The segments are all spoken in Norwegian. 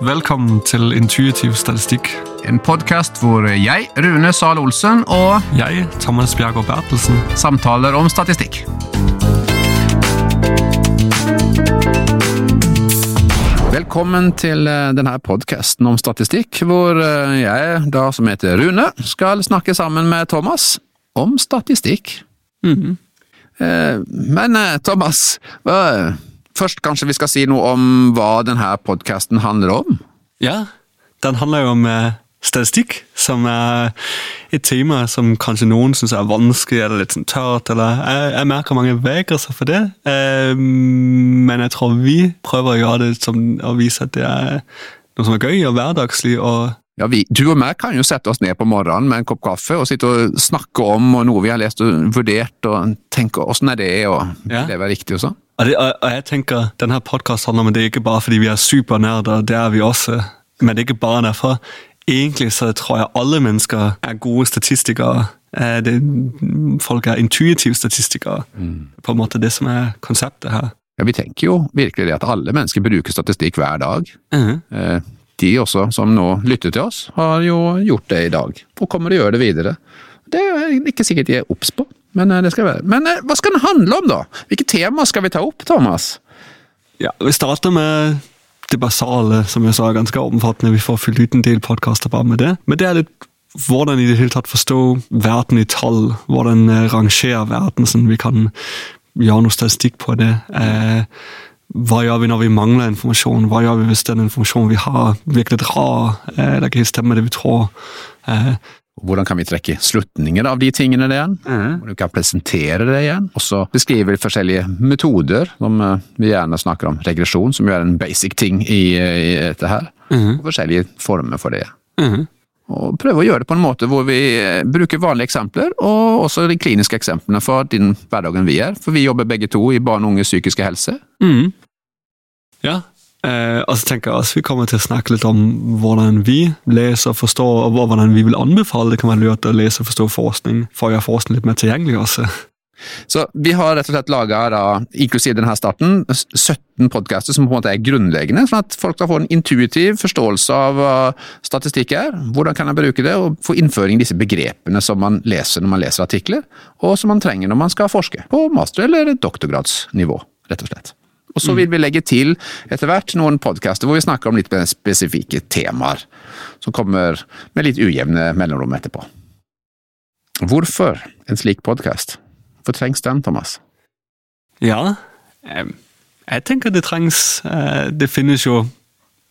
Velkommen til Intuitiv statistikk. En podkast hvor jeg, Rune Zahl Olsen, og Jeg, Thomas Bjergård Bertelsen. samtaler om statistikk. Velkommen til eh, denne podkasten om statistikk, hvor eh, jeg, da som heter Rune, skal snakke sammen med Thomas om statistikk. Eh, Men eh, Thomas, hva, først kanskje vi skal si noe om hva denne podkasten handler om? Ja, den handler jo om eh, statistikk, som er et tema som kanskje noen syns er vanskelig eller litt sånn tørt. eller Jeg, jeg merker mange vegrer seg for det, eh, men jeg tror vi prøver å gjøre det som å vise at det er noe som er gøy og hverdagslig. og Ja, vi, Du og meg kan jo sette oss ned på morgenen med en kopp kaffe og sitte og snakke om og noe vi har lest og vurdert, og tenke åssen er det, og Ja. det er riktig og sånn. Og, det, og, og jeg tenker, denne podkasten handler om det ikke bare fordi vi er supernerder, det er vi også, men det er ikke bare derfor. Egentlig så tror jeg alle mennesker er gode statistikere. Eh, Det, folk er intuitive statistikere. På en måte det som er konseptet her. Ja, Vi tenker jo virkelig det at alle mennesker bruker statistikk hver dag. Eh, De også som nå lytter til oss, har jo gjort det i dag, og kommer til å gjøre det videre. Det er ikke sikkert de er obs på, men eh, det skal være. Men eh, hva skal den handle om, da? Hvilke tema skal vi ta opp, Thomas? Ja, Vi starter med det basale, som jeg sa ganske omfattende. Vi får fylt ut en del podkaster bare med det. Men det er litt hvordan i det hele tatt forstå verden i tall. Hvordan eh, rangere verden, sånn vi kan gjøre noe statistikk på det. Hva gjør vi når vi mangler informasjon? Hva gjør vi hvis den informasjonen vi har, virkelig drar? Eller ikke helt stemmer det vi tror? Hvordan kan vi trekke slutninger av de tingene det igjen? Hvordan vi kan presentere det igjen? Og så beskriver vi forskjellige metoder, som eh, vi gjerne snakker om regresjon, som jo er en basic ting i, i dette her. Og forskjellige former for det. Mm. Og prøve å gjøre det på en måte hvor vi eh, bruker vanlige eksempler, og også de kliniske eksemplene for den hverdagen vi er. For vi jobber begge to i barn og unges psykiske helse. Mm. Ja, eh, og så tenker jeg også vi kommer til å snakke litt om hvordan vi leser og forstår, og hvordan vi vil anbefale det kan være lurt å lese og forstå forskning, for å gjøre forskning litt mer tilgjengelig også. Så vi har rett og slett laga, inklusiv denne starten, 17 podkaster som på en måte er grunnleggende, sånn at folk kan få en intuitiv forståelse av hva statistikk er, hvordan kan jeg bruke det, og få innføring i disse begrepene som man leser når man leser artikler, og som man trenger når man skal forske, på master- eller doktorgradsnivå, rett og slett. Og så vil vi legge til etter hvert noen podkaster hvor vi snakker om litt spesifikke temaer, som kommer med litt ujevne mellomrom etterpå. Hvorfor en slik podkast? Hvorfor trengs den, Thomas? Ja, jeg tenker det trengs. Eh, det finnes jo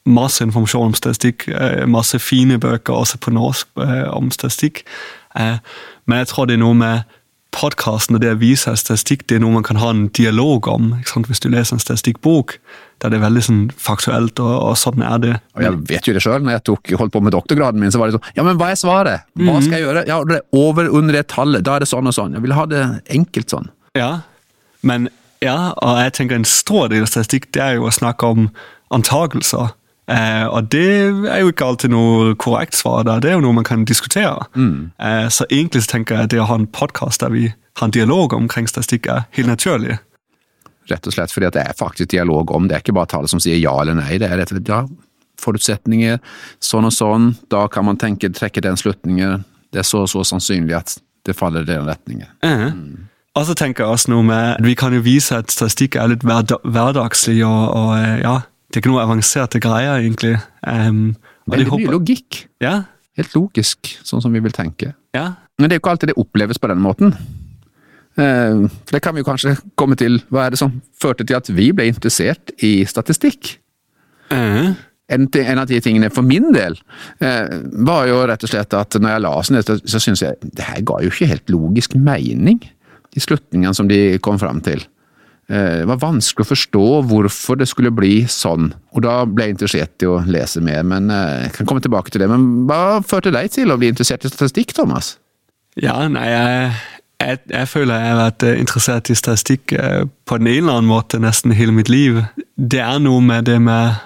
masse informasjon om statistikk, eh, masse fine bøker også på norsk eh, om statistikk. Men jeg tror det er noe med podkasten og det å vise statistikk, det er noe man kan ha en dialog om. Hvis du leser en statistikkbok, der det er veldig sånn faktuelt, og, og sånn er det. Og jeg vet jo det sjøl, når jeg tok, holdt på med doktorgraden min, så var det sånn Ja, men hva er svaret? Hva skal jeg gjøre? Ja, det er over under det tallet, da er det sånn og sånn. Jeg vil ha det enkelt sånn. Ja, men ja, og jeg tenker en stor del av statistikk det er jo å snakke om antakelser. Eh, og det er jo ikke alltid noe korrekt svar der, det er jo noe man kan diskutere. Eh, så egentlig så tenker jeg at det å ha en podkast der vi har en dialog omkring statistikk, er helt naturlig. Rett og slett fordi det er faktisk dialog om det. er ikke bare tallet som sier ja eller nei. Det er rett og slett ja, forutsetninger, sånn og sånn. Da kan man tenke, trekke den slutningen. Det er så og så sannsynlig at det faller i den retningen. Mhm. Og så tenker jeg også noe med Vi kan jo vise at statistikk er litt hverda hverdagslig, og, og eh, ja, det er ikke noe avanserte greier, egentlig. Um, Veldig mye logikk. Ja, Helt logisk, sånn som vi vil tenke. ja. Men det er jo ikke alltid det oppleves på den måten. Eh, For det kan vi jo kanskje komme til. Hva er det som førte til at vi ble interessert i statistikk? Mhm. En, en av de tingene for min del eh, var jo rett og slett at når jeg leste det, så, så syntes jeg det her ga jo ikke helt logisk mening. De slutningene som de kom fram til. Eh, det var vanskelig å forstå hvorfor det skulle bli sånn. Og da ble jeg interessert i å lese mer, men eh, jeg kan komme tilbake til det. Men hva førte deg til å bli interessert i statistikk, Thomas? Ja, nei, jeg, jeg, jeg føler jeg har vært eh, interessert i statistikk på den ene eller annen måte nesten hele mitt liv. Det er noe med det med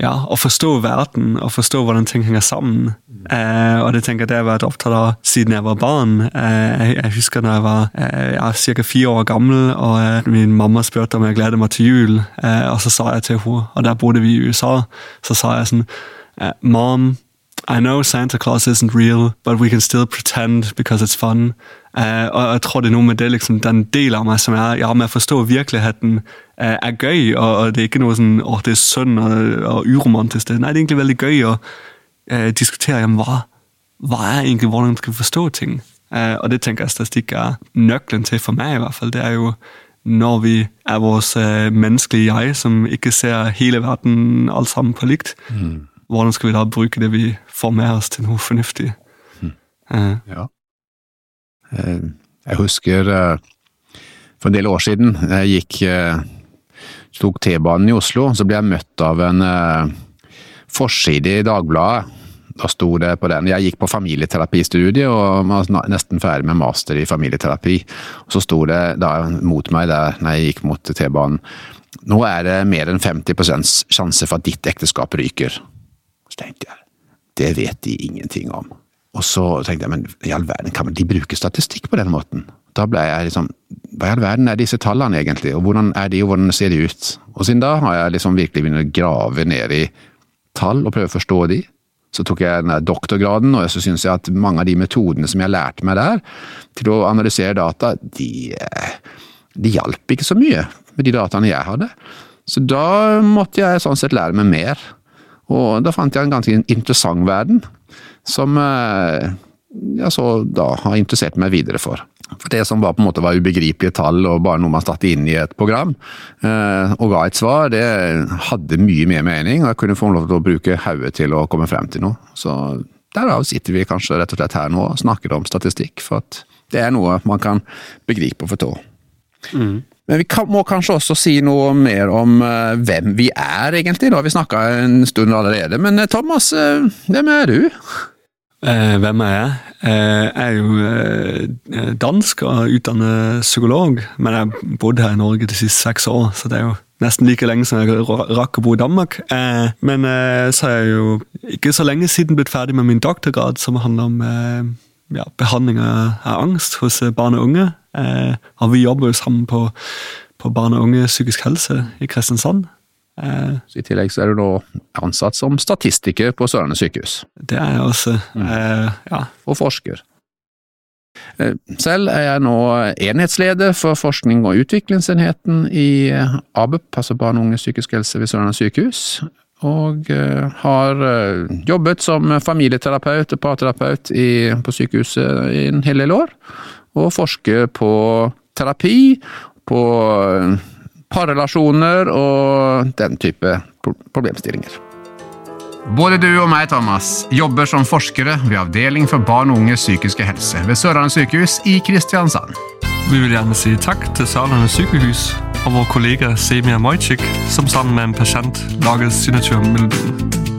ja, å forstå verden og forstå hvordan ting henger sammen. Eh, og det tenker jeg det har vært opptatt av siden jeg var barn. Eh, jeg, jeg, husker da jeg var eh, ca. fire år gammel, og eh, min mamma spurte om jeg gledet meg til jul. Eh, og så sa jeg til henne, og der bodde vi i USA, så sa jeg sånn eh, Mom, I know Santa Claus isn't real, but we can still pretend because it's fun. Uh, og jeg tror det er noe med det, liksom, den delen av meg som er ja, med å forstå virkeligheten, uh, er gøy. Og, og, det er ikke noe sånn åh, det er synd og, og uromantisk. Nei, det er egentlig veldig gøy å uh, diskutere jamen, hva, hva er egentlig hvordan man skal forstå ting. og det tenker jeg statistikk er nøkkelen til for meg, i hvert fall. Det er jo når vi er vores menneskelige jeg, som ikke ser hele verden alt sammen på likt. Mm. Hvordan skal vi da bruke det vi får med oss, til noe fornuftig? Mm. ja. Eh, jeg husker eh, for en del år siden, jeg gikk tok T-banen i Oslo, så ble jeg møtt av en forside i Dagbladet. Da sto det på den Jeg gikk på familieterapistudiet og var nesten ferdig med master i familieterapi. Og Så sto det da mot meg der når jeg gikk mot T-banen Nå er det mer enn 50% sjanse for at ditt ekteskap ryker. Så tenkte jeg det vet de ingenting om. Og så tenkte jeg, men i all verden, kan de bruke statistikk på den måten? Da ble jeg liksom Hva i all verden er disse tallene egentlig, og hvordan er de, og hvordan ser de ut? Og siden da har jeg liksom virkelig begynt å grave ned i tall og prøve å forstå de. Så tok jeg den doktorgraden, og så syns jeg at mange av de metodene som jeg lærte meg der, til å analysere data, de, de hjalp ikke så mye med de dataene jeg hadde. Så da måtte jeg sånn sett lære meg mer. Og da fant jeg en ganske interessant verden som eh, jeg så da har interessert meg videre for. For Det som var på en måte var ubegripelige tall og bare noe man satte inn i et program eh, og ga et svar, det hadde mye mer mening, og jeg kunne få lov til å bruke hodet til å komme frem til noe. Så derav sitter vi kanskje rett og slett her nå og snakker om statistikk, for at det er noe man kan begripe og forstå. Mm. Men vi kan, må kanskje også si noe mer om uh, hvem vi er, egentlig. Da har vi snakka en stund allerede. Men uh, Thomas, uh, hvem er du? hvem er jeg? jeg er jo dansk og utdannet psykolog, men jeg har bodd her i Norge de siste seks år, så det er jo nesten like lenge som jeg rakk å bo i Danmark. men så er jeg jo ikke så lenge siden blitt ferdig med min doktorgrad, som handler om ja, behandling av angst hos barn og unge. Eh, og vi jobber jo sammen på, på barn og unge psykisk helse i Kristiansand. Eh, I tillegg så er du nå ansatt som statistiker på Sørlandet sykehus. Det er jeg også. Mm. Eh, ja. Og forsker. Eh, selv er jeg nå enhetsleder for forskning- og utviklingsenheten i ABUP, altså barn og unge psykisk helse ved Sørlandet sykehus. Og har jobbet som familieterapeut og parterapeut i, på sykehuset i en hel del år og forsker på terapi, på eh, parrelasjoner og den type problemstillinger. Både du og meg, Thomas, jobber som forskere ved Avdeling for barn og unges psykiske helse ved Sørlandet sykehus i Kristiansand. Vi vil gjerne si takk til Sørlandet sykehus og vår kollega Semir Mojcik, som sammen med en pasient lager signaturmelodien.